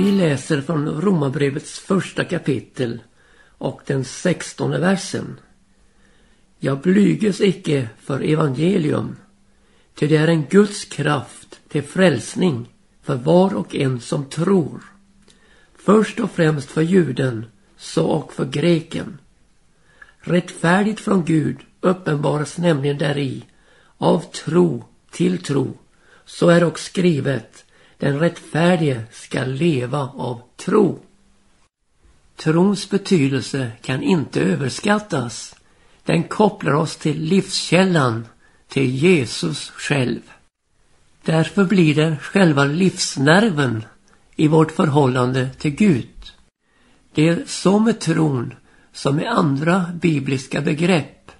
Vi läser från Romarbrevets första kapitel och den sextonde versen. Jag blyges icke för evangelium, ty det är en Guds kraft till frälsning för var och en som tror. Först och främst för juden, så och för greken. Rättfärdigt från Gud uppenbaras nämligen däri av tro till tro. Så är också skrivet, den rättfärdige ska leva av tro. Trons betydelse kan inte överskattas. Den kopplar oss till livskällan, till Jesus själv. Därför blir det själva livsnerven i vårt förhållande till Gud. Det är så med tron som med andra bibliska begrepp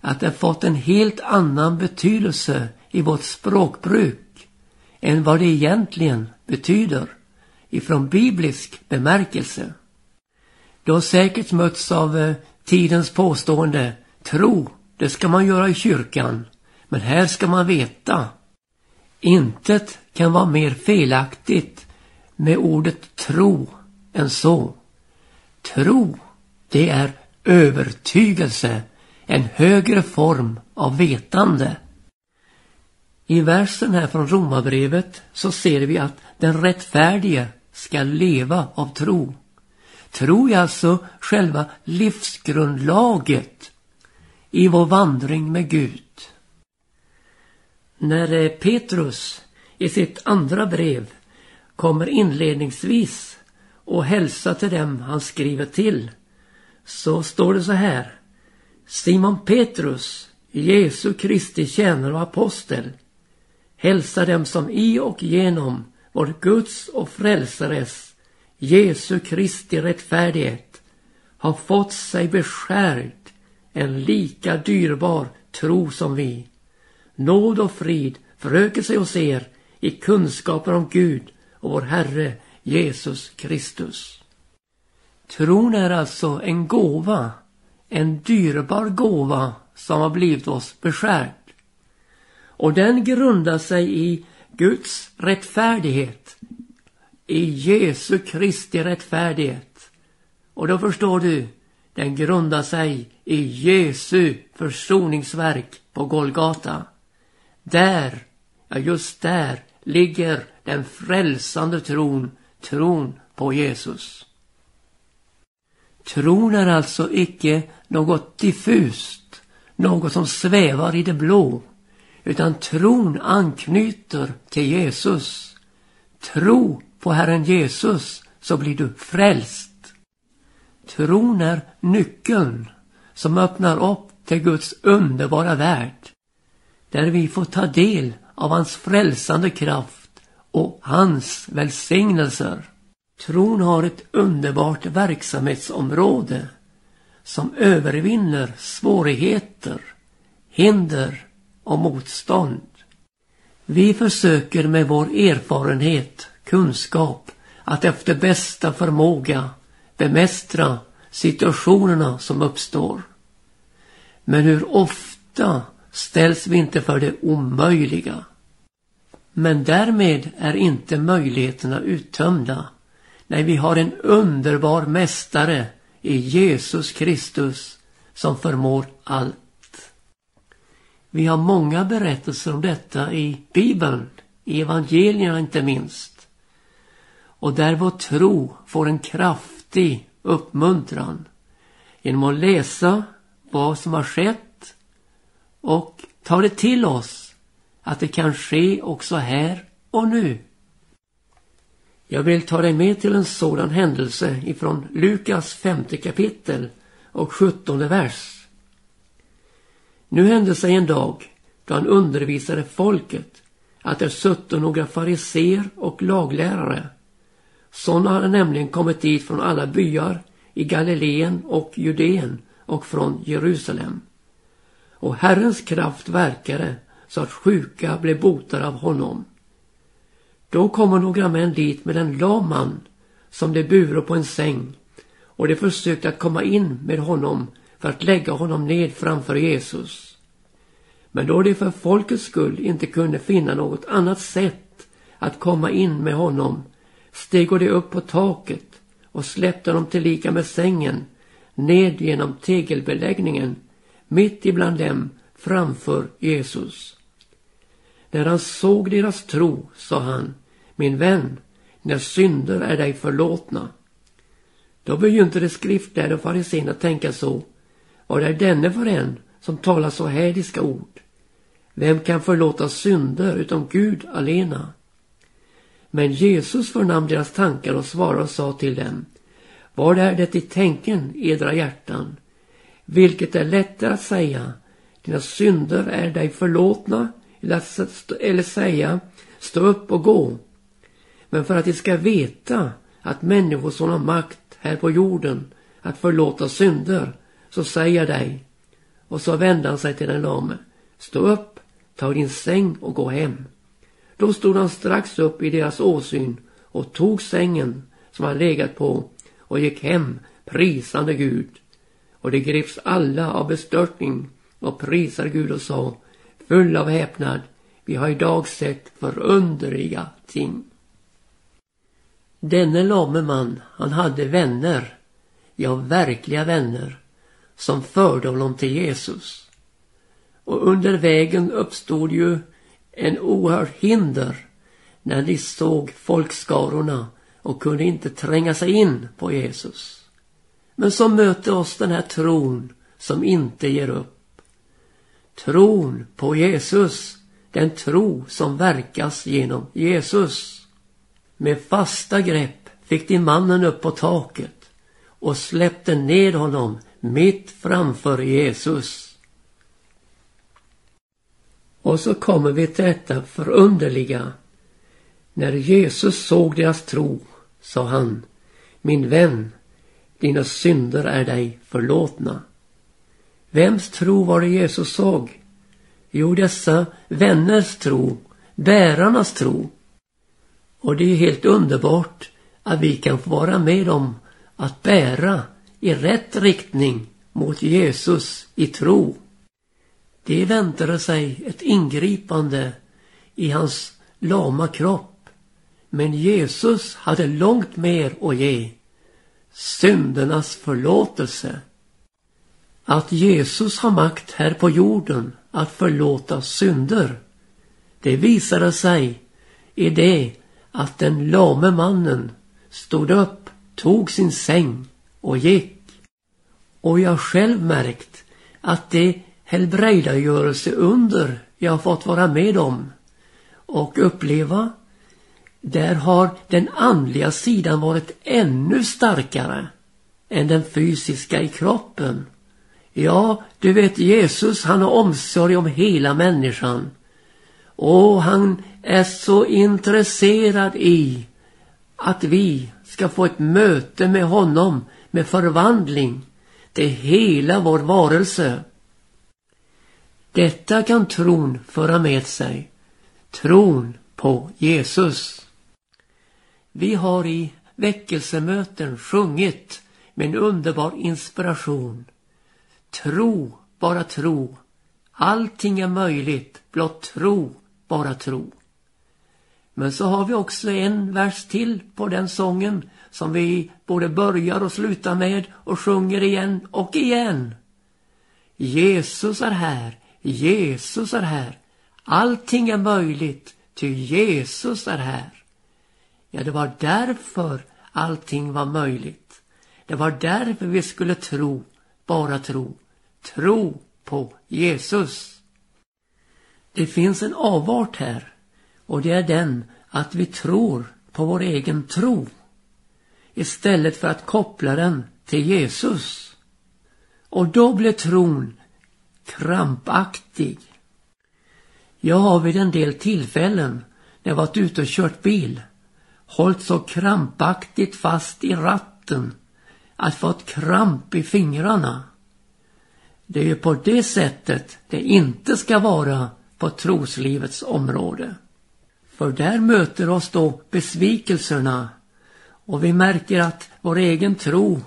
att det fått en helt annan betydelse i vårt språkbruk än vad det egentligen betyder ifrån biblisk bemärkelse. Du har säkert mötts av eh, tidens påstående tro, det ska man göra i kyrkan, men här ska man veta. Intet kan vara mer felaktigt med ordet tro än så. Tro, det är övertygelse, en högre form av vetande. I versen här från Romarbrevet så ser vi att den rättfärdige ska leva av tro. Tro är alltså själva livsgrundlaget i vår vandring med Gud. När eh, Petrus i sitt andra brev kommer inledningsvis och hälsar till dem han skriver till så står det så här Simon Petrus, Jesu Kristi tjänare och apostel hälsa dem som i och genom vår Guds och frälsares Jesu Kristi rättfärdighet har fått sig beskärd en lika dyrbar tro som vi. Nåd och frid föröker sig hos er i kunskapen om Gud och vår Herre Jesus Kristus. Tron är alltså en gåva, en dyrbar gåva som har blivit oss beskärd. Och den grundar sig i Guds rättfärdighet, i Jesu Kristi rättfärdighet. Och då förstår du, den grundar sig i Jesu försoningsverk på Golgata. Där, ja just där, ligger den frälsande tron, tron på Jesus. Tron är alltså icke något diffust, något som svävar i det blå, utan tron anknyter till Jesus. Tro på Herren Jesus så blir du frälst. Tron är nyckeln som öppnar upp till Guds underbara värld. Där vi får ta del av hans frälsande kraft och hans välsignelser. Tron har ett underbart verksamhetsområde som övervinner svårigheter, hinder och motstånd. Vi försöker med vår erfarenhet, kunskap, att efter bästa förmåga bemästra situationerna som uppstår. Men hur ofta ställs vi inte för det omöjliga? Men därmed är inte möjligheterna uttömda. Nej, vi har en underbar mästare i Jesus Kristus som förmår allt. Vi har många berättelser om detta i Bibeln, i evangelierna inte minst. Och där vår tro får en kraftig uppmuntran genom att läsa vad som har skett och ta det till oss att det kan ske också här och nu. Jag vill ta dig med till en sådan händelse ifrån Lukas femte kapitel och sjuttonde vers. Nu hände sig en dag då han undervisade folket att det sutte några fariser och laglärare. Sådana hade nämligen kommit dit från alla byar i Galileen och Judeen och från Jerusalem. Och Herrens kraft verkade så att sjuka blev botade av honom. Då kommer några män dit med en lam man som de bure på en säng och de försökte att komma in med honom för att lägga honom ned framför Jesus. Men då de för folkets skull inte kunde finna något annat sätt att komma in med honom steg de upp på taket och släppte honom tillika med sängen ned genom tegelbeläggningen mitt ibland dem framför Jesus. När han såg deras tro sa han, min vän, när synder är dig förlåtna. Då begynte de skriftlärda och fariséerna tänka så. Vad är denne för en som talar så hädiska ord? Vem kan förlåta synder utom Gud alena? Men Jesus förnam deras tankar och svarade och sa till dem. Vad är det i tänken, edra hjärtan? Vilket är lättare att säga, dina synder är dig förlåtna, eller säga, stå upp och gå. Men för att de ska veta att människor som har makt här på jorden att förlåta synder, så säger jag dig. Och så vände han sig till den lame. Stå upp, ta din säng och gå hem. Då stod han strax upp i deras åsyn och tog sängen som han legat på och gick hem prisande Gud. Och de greps alla av bestörtning och prisade Gud och sa full av häpnad vi har idag sett förunderliga ting. Denne lame man, han hade vänner, ja verkliga vänner, som förde honom till Jesus. Och under vägen uppstod ju en oerhört hinder när de såg folkskarorna och kunde inte tränga sig in på Jesus. Men så möter oss den här tron som inte ger upp. Tron på Jesus, den tro som verkas genom Jesus. Med fasta grepp fick de mannen upp på taket och släppte ned honom mitt framför Jesus. Och så kommer vi till detta förunderliga. När Jesus såg deras tro sa han, min vän, dina synder är dig förlåtna. Vems tro var det Jesus såg? Jo, dessa vänners tro, bärarnas tro. Och det är helt underbart att vi kan få vara med om att bära i rätt riktning mot Jesus i tro. Det väntade sig ett ingripande i hans lama kropp. Men Jesus hade långt mer att ge. Syndernas förlåtelse. Att Jesus har makt här på jorden att förlåta synder. Det visade sig i det att den lame mannen stod upp, tog sin säng och gick. Och jag själv märkt att det helbrägdagörelse under jag har fått vara med om och uppleva, där har den andliga sidan varit ännu starkare än den fysiska i kroppen. Ja, du vet Jesus, han har omsorg om hela människan. Och han är så intresserad i att vi ska få ett möte med honom med förvandling till hela vår varelse. Detta kan tron föra med sig. Tron på Jesus. Vi har i väckelsemöten sjungit med en underbar inspiration. Tro, bara tro. Allting är möjligt, blott tro bara tro. Men så har vi också en vers till på den sången som vi både börjar och slutar med och sjunger igen och igen. Jesus är här, Jesus är här. Allting är möjligt, ty Jesus är här. Ja, det var därför allting var möjligt. Det var därför vi skulle tro, bara tro. Tro på Jesus. Det finns en avart här och det är den att vi tror på vår egen tro istället för att koppla den till Jesus. Och då blir tron krampaktig. Jag har vid en del tillfällen när jag varit ute och kört bil hållit så krampaktigt fast i ratten att fått kramp i fingrarna. Det är ju på det sättet det inte ska vara på troslivets område. För där möter oss då besvikelserna och vi märker att vår egen tro,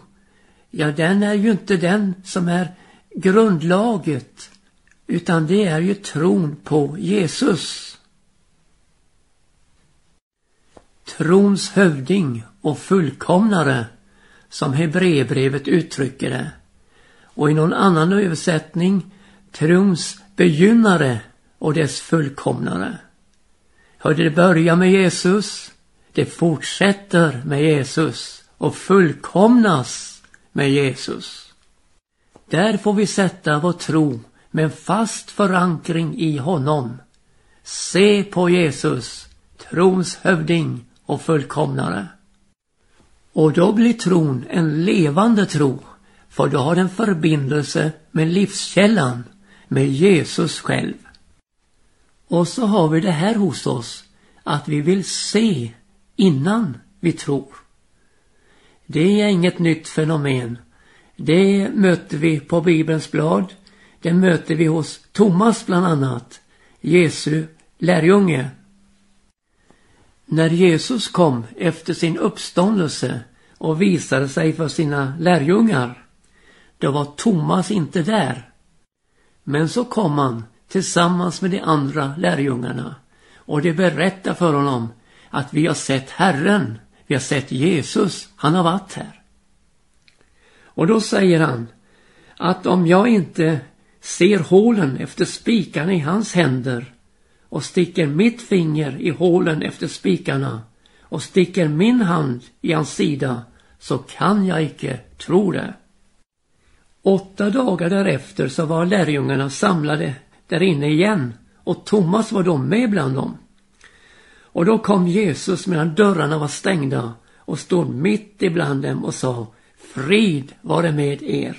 ja den är ju inte den som är grundlaget utan det är ju tron på Jesus. trons hövding och fullkomnare som Hebreerbrevet uttrycker det. Och i någon annan översättning trons begynnare och dess fullkomnare. Hörde det börja med Jesus, det fortsätter med Jesus och fullkomnas med Jesus. Där får vi sätta vår tro med en fast förankring i honom. Se på Jesus, trons hövding och fullkomnare. Och då blir tron en levande tro, för då har den förbindelse med livskällan, med Jesus själv. Och så har vi det här hos oss, att vi vill se innan vi tror. Det är inget nytt fenomen. Det möter vi på Bibelns blad. Det möter vi hos Thomas bland annat, Jesu lärjunge. När Jesus kom efter sin uppståndelse och visade sig för sina lärjungar, då var Thomas inte där. Men så kom han tillsammans med de andra lärjungarna och de berättar för honom att vi har sett Herren, vi har sett Jesus, han har varit här. Och då säger han att om jag inte ser hålen efter spikarna i hans händer och sticker mitt finger i hålen efter spikarna och sticker min hand i hans sida så kan jag icke tro det. Åtta dagar därefter så var lärjungarna samlade där inne igen och Thomas var då med bland dem. Och då kom Jesus medan dörrarna var stängda och stod mitt ibland dem och sa Frid vare med er.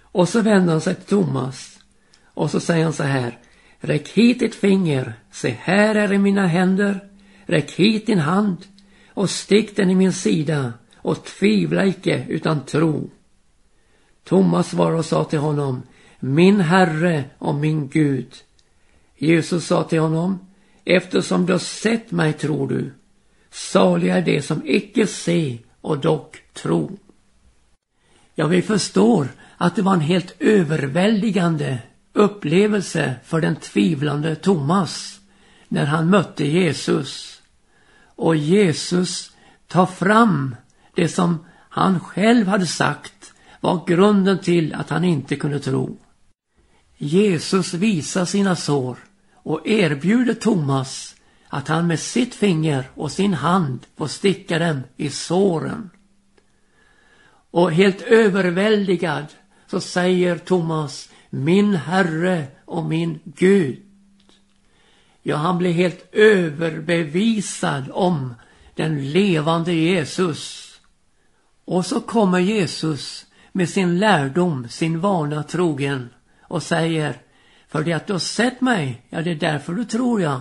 Och så vände han sig till Thomas och så säger han så här Räck hit ditt finger, se här är i mina händer. Räck hit din hand och stick den i min sida och tvivla icke utan tro. Thomas svarade och sa till honom Min Herre och min Gud. Jesus sa till honom Eftersom du har sett mig tror du. Saliga är det som icke se och dock tro. Ja, vi förstår att det var en helt överväldigande upplevelse för den tvivlande Thomas när han mötte Jesus. Och Jesus tar fram det som han själv hade sagt var grunden till att han inte kunde tro. Jesus visar sina sår och erbjuder Thomas att han med sitt finger och sin hand får sticka dem i såren. Och helt överväldigad så säger Thomas min Herre och min Gud. Ja, han blir helt överbevisad om den levande Jesus. Och så kommer Jesus med sin lärdom, sin vana trogen och säger för det att du har sett mig, ja det är därför du tror jag.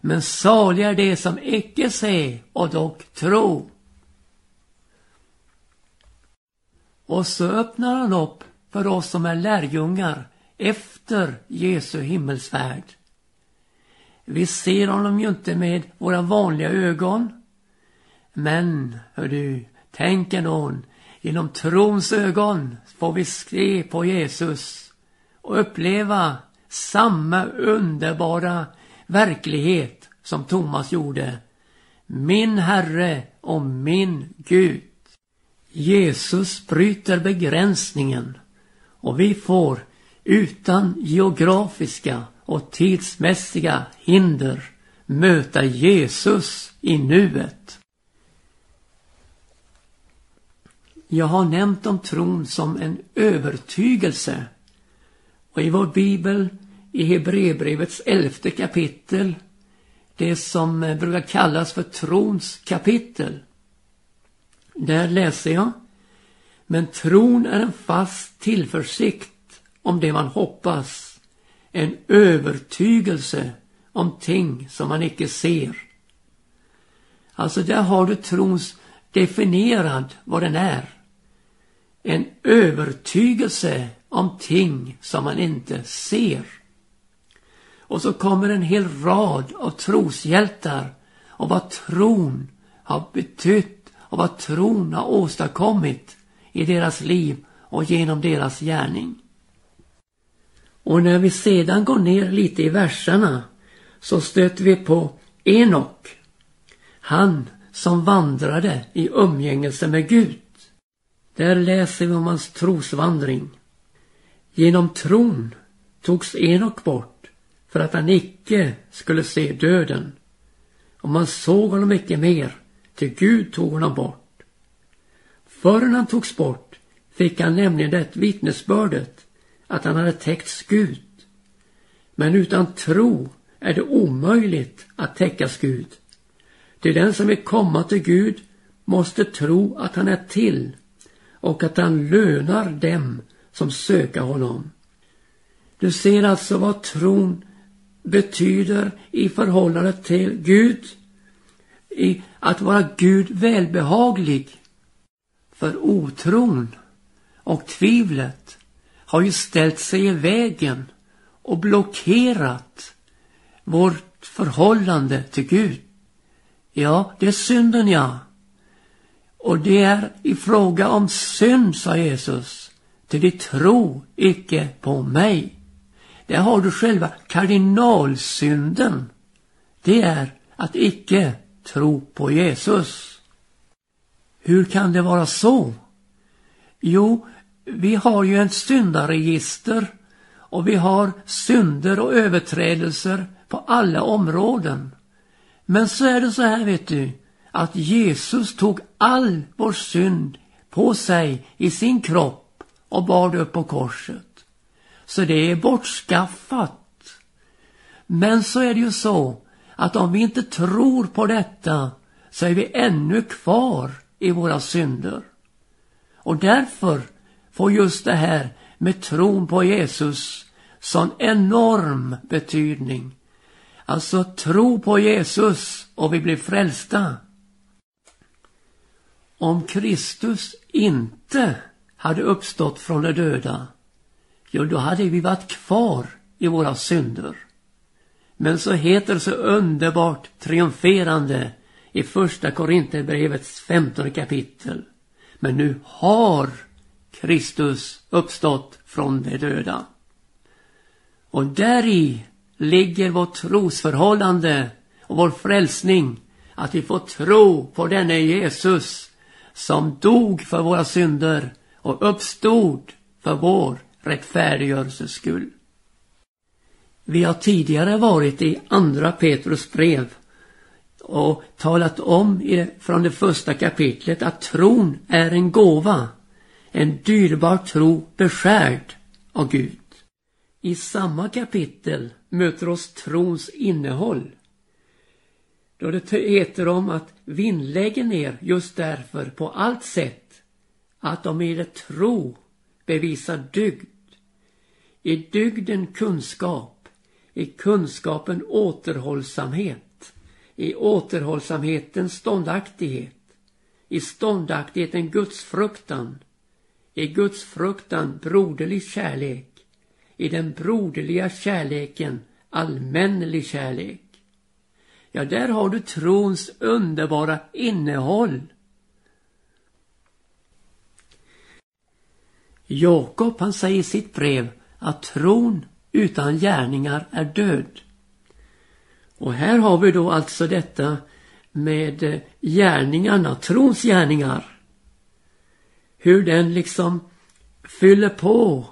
Men saliga är det som icke se och dock tro. Och så öppnar han upp för oss som är lärjungar efter Jesu himmelsfärd. Vi ser honom ju inte med våra vanliga ögon. Men, hör du, tänk ändå, genom trons ögon får vi se på Jesus och uppleva samma underbara verklighet som Thomas gjorde. Min Herre och min Gud. Jesus bryter begränsningen och vi får utan geografiska och tidsmässiga hinder möta Jesus i nuet. Jag har nämnt om tron som en övertygelse och i vår bibel i Hebreerbrevets elfte kapitel det som eh, brukar kallas för trons kapitel. Där läser jag men tron är en fast tillförsikt om det man hoppas. En övertygelse om ting som man icke ser. Alltså där har du trons definierad vad den är. En övertygelse om ting som man inte ser. Och så kommer en hel rad av troshjältar och vad tron har betytt och vad tron har åstadkommit i deras liv och genom deras gärning. Och när vi sedan går ner lite i verserna så stöter vi på Enok. Han som vandrade i umgängelse med Gud. Där läser vi om hans trosvandring. Genom tron togs Enok bort för att han icke skulle se döden. Och man såg honom icke mer, till Gud tog honom bort. Förrän han togs bort fick han nämligen det vittnesbördet att han hade täckts Gud. Men utan tro är det omöjligt att täckas Gud. Till den som vill komma till Gud måste tro att han är till och att han lönar dem som söker honom. Du ser alltså vad tron betyder i förhållande till Gud. I att vara Gud välbehaglig. För otron och tvivlet har ju ställt sig i vägen och blockerat vårt förhållande till Gud. Ja, det är synden ja. Och det är i fråga om synd, sa Jesus, till de tro icke på mig. Där har du själva kardinalsynden. Det är att icke tro på Jesus. Hur kan det vara så? Jo, vi har ju ett syndaregister och vi har synder och överträdelser på alla områden. Men så är det så här vet du, att Jesus tog all vår synd på sig i sin kropp och bar det upp på korset. Så det är bortskaffat. Men så är det ju så att om vi inte tror på detta så är vi ännu kvar i våra synder. Och därför får just det här med tron på Jesus sån enorm betydning. Alltså tro på Jesus och vi blir frälsta. Om Kristus inte hade uppstått från de döda, Ja, då hade vi varit kvar i våra synder. Men så heter det så underbart triumferande i första Korinthierbrevets femtonde kapitel. Men nu har Kristus uppstått från de döda. Och däri ligger vårt trosförhållande och vår frälsning. Att vi får tro på denne Jesus som dog för våra synder och uppstod för vår rättfärdiggörelses skull. Vi har tidigare varit i andra Petrus brev och talat om från det första kapitlet att tron är en gåva, en dyrbar tro beskärd av Gud. I samma kapitel möter oss trons innehåll. Då det heter om att vinnlägger ner just därför på allt sätt att de i det tro bevisar dygd. I dygden kunskap, i kunskapen återhållsamhet, i återhållsamheten ståndaktighet, i ståndaktigheten gudsfruktan, i gudsfruktan broderlig kärlek, i den broderliga kärleken allmännelig kärlek. Ja, där har du trons underbara innehåll. Jakob han säger i sitt brev att tron utan gärningar är död. Och här har vi då alltså detta med eh, gärningarna, trons gärningar. Hur den liksom fyller på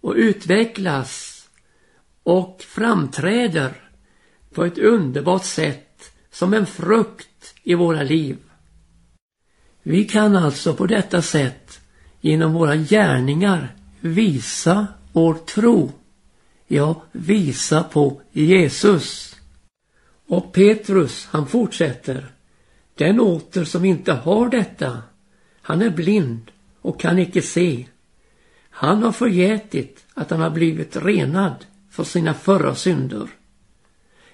och utvecklas och framträder på ett underbart sätt som en frukt i våra liv. Vi kan alltså på detta sätt genom våra gärningar visa vår tro. Ja, visa på Jesus. Och Petrus, han fortsätter. Den åter som inte har detta, han är blind och kan icke se. Han har förgätit att han har blivit renad för sina förra synder.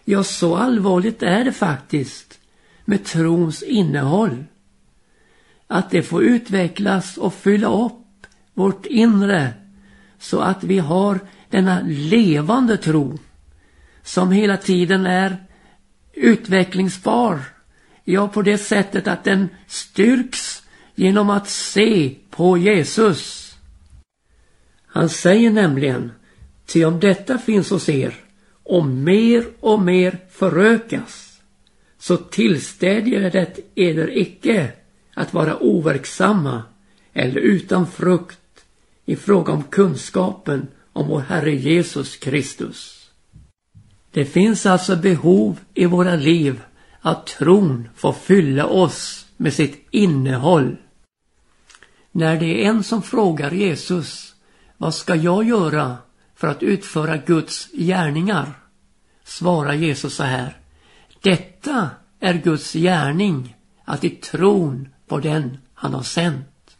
Ja, så allvarligt är det faktiskt med trons innehåll. Att det får utvecklas och fylla upp vårt inre så att vi har denna levande tro som hela tiden är utvecklingsbar. Ja, på det sättet att den styrks genom att se på Jesus. Han säger nämligen, ty om detta finns hos er och mer och mer förökas, så tillstädjer det eder icke att vara overksamma eller utan frukt i fråga om kunskapen om vår Herre Jesus Kristus. Det finns alltså behov i våra liv att tron får fylla oss med sitt innehåll. När det är en som frågar Jesus, vad ska jag göra för att utföra Guds gärningar? Svarar Jesus så här, detta är Guds gärning, att i tron på den han har sänt.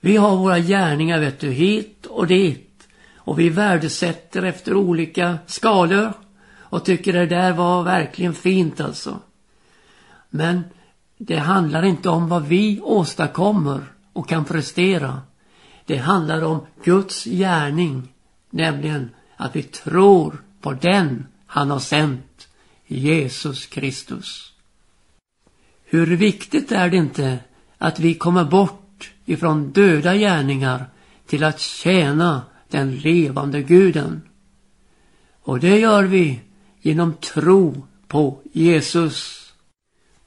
Vi har våra gärningar vet du, hit och dit och vi värdesätter efter olika skalor och tycker det där var verkligen fint alltså. Men det handlar inte om vad vi åstadkommer och kan prestera. Det handlar om Guds gärning, nämligen att vi tror på den han har sänt, Jesus Kristus. Hur viktigt är det inte att vi kommer bort ifrån döda gärningar till att tjäna den levande guden. Och det gör vi genom tro på Jesus.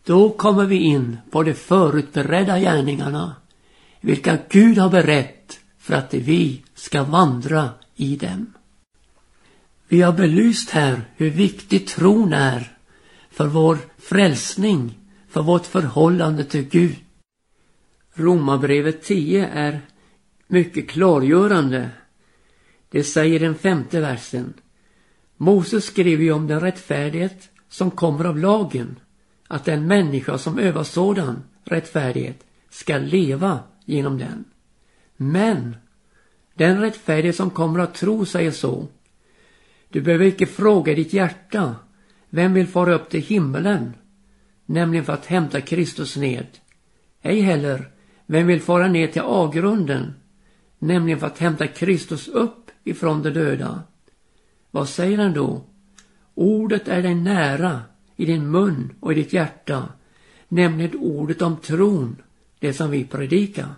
Då kommer vi in på de förutberedda gärningarna, vilka Gud har berett för att vi ska vandra i dem. Vi har belyst här hur viktig tron är för vår frälsning, för vårt förhållande till Gud. Romarbrevet 10 är mycket klargörande. Det säger den femte versen. Moses skrev ju om den rättfärdighet som kommer av lagen, att den människa som övar sådan rättfärdighet ska leva genom den. Men den rättfärdighet som kommer att tro säger så. Du behöver icke fråga ditt hjärta, vem vill fara upp till himmelen, nämligen för att hämta Kristus ned. Ej heller, vem vill fara ner till avgrunden, nämligen för att hämta Kristus upp ifrån de döda. Vad säger han då? Ordet är dig nära, i din mun och i ditt hjärta, nämligen ordet om tron, det som vi predikar.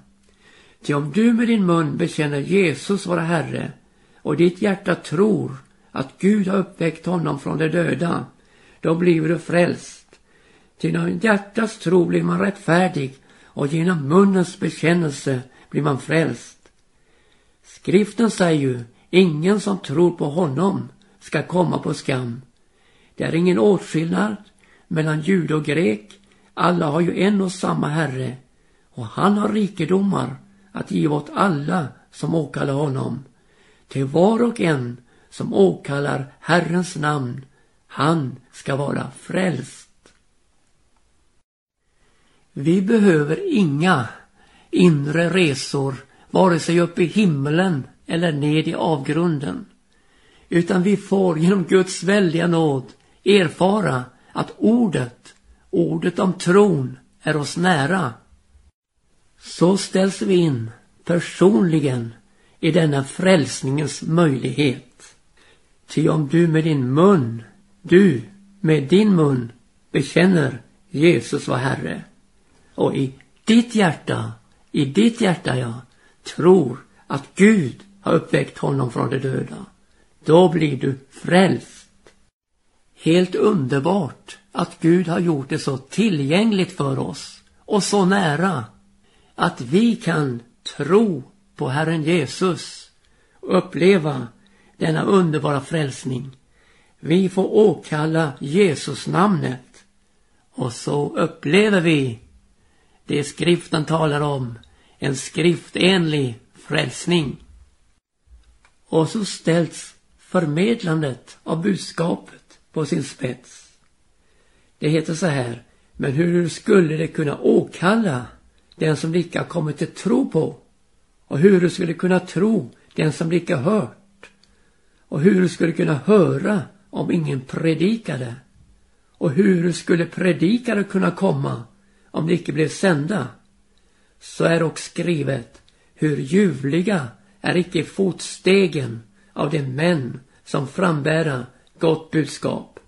Ty om du med din mun bekänner Jesus vara Herre och ditt hjärta tror att Gud har uppväckt honom från de döda, då blir du frälst. Ty genom hjärtats tro blir man rättfärdig och genom munnens bekännelse blir man frälst. Skriften säger ju Ingen som tror på honom ska komma på skam. Det är ingen åtskillnad mellan jude och grek. Alla har ju en och samma Herre och han har rikedomar att ge åt alla som åkallar honom. Till var och en som åkallar Herrens namn, han ska vara frälst. Vi behöver inga inre resor, vare sig upp i himmelen eller ned i avgrunden. Utan vi får genom Guds väldiga nåd erfara att ordet, ordet om tron, är oss nära. Så ställs vi in personligen i denna frälsningens möjlighet. Ty om du med din mun, du med din mun bekänner Jesus var Herre och i ditt hjärta, i ditt hjärta ja, tror att Gud har uppväckt honom från de döda. Då blir du frälst. Helt underbart att Gud har gjort det så tillgängligt för oss och så nära att vi kan tro på Herren Jesus och uppleva denna underbara frälsning. Vi får åkalla Jesus namnet och så upplever vi det skriften talar om, en skriftenlig frälsning. Och så ställs förmedlandet av budskapet på sin spets. Det heter så här, men hur skulle det kunna åkalla den som icke har kommit till tro på? Och hur skulle skulle kunna tro den som icke hört? Och hur skulle skulle kunna höra om ingen predikade? Och hur skulle predikare kunna komma om de icke blev sända? Så är också skrivet, hur ljuvliga är icke fotstegen av de män som frambära gott budskap.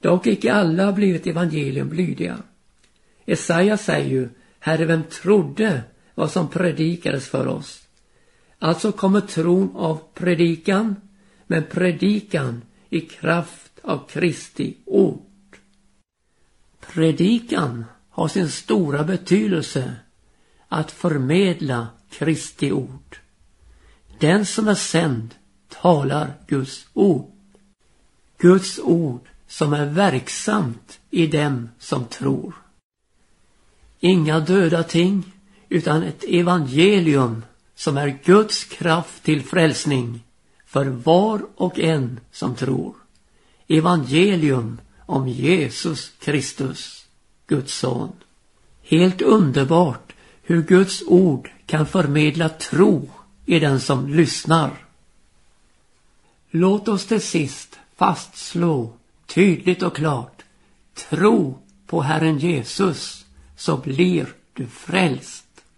Dock icke alla har blivit evangelium lydiga. Jesaja säger ju, Herre, vem trodde vad som predikades för oss? Alltså kommer tron av predikan, men predikan i kraft av Kristi ord. Predikan har sin stora betydelse att förmedla Kristi ord. Den som är sänd talar Guds ord. Guds ord som är verksamt i dem som tror. Inga döda ting utan ett evangelium som är Guds kraft till frälsning för var och en som tror. Evangelium om Jesus Kristus, Guds son. Helt underbart hur Guds ord kan förmedla tro i den som lyssnar. Låt oss till sist fastslå tydligt och klart. Tro på Herren Jesus så blir du frälst.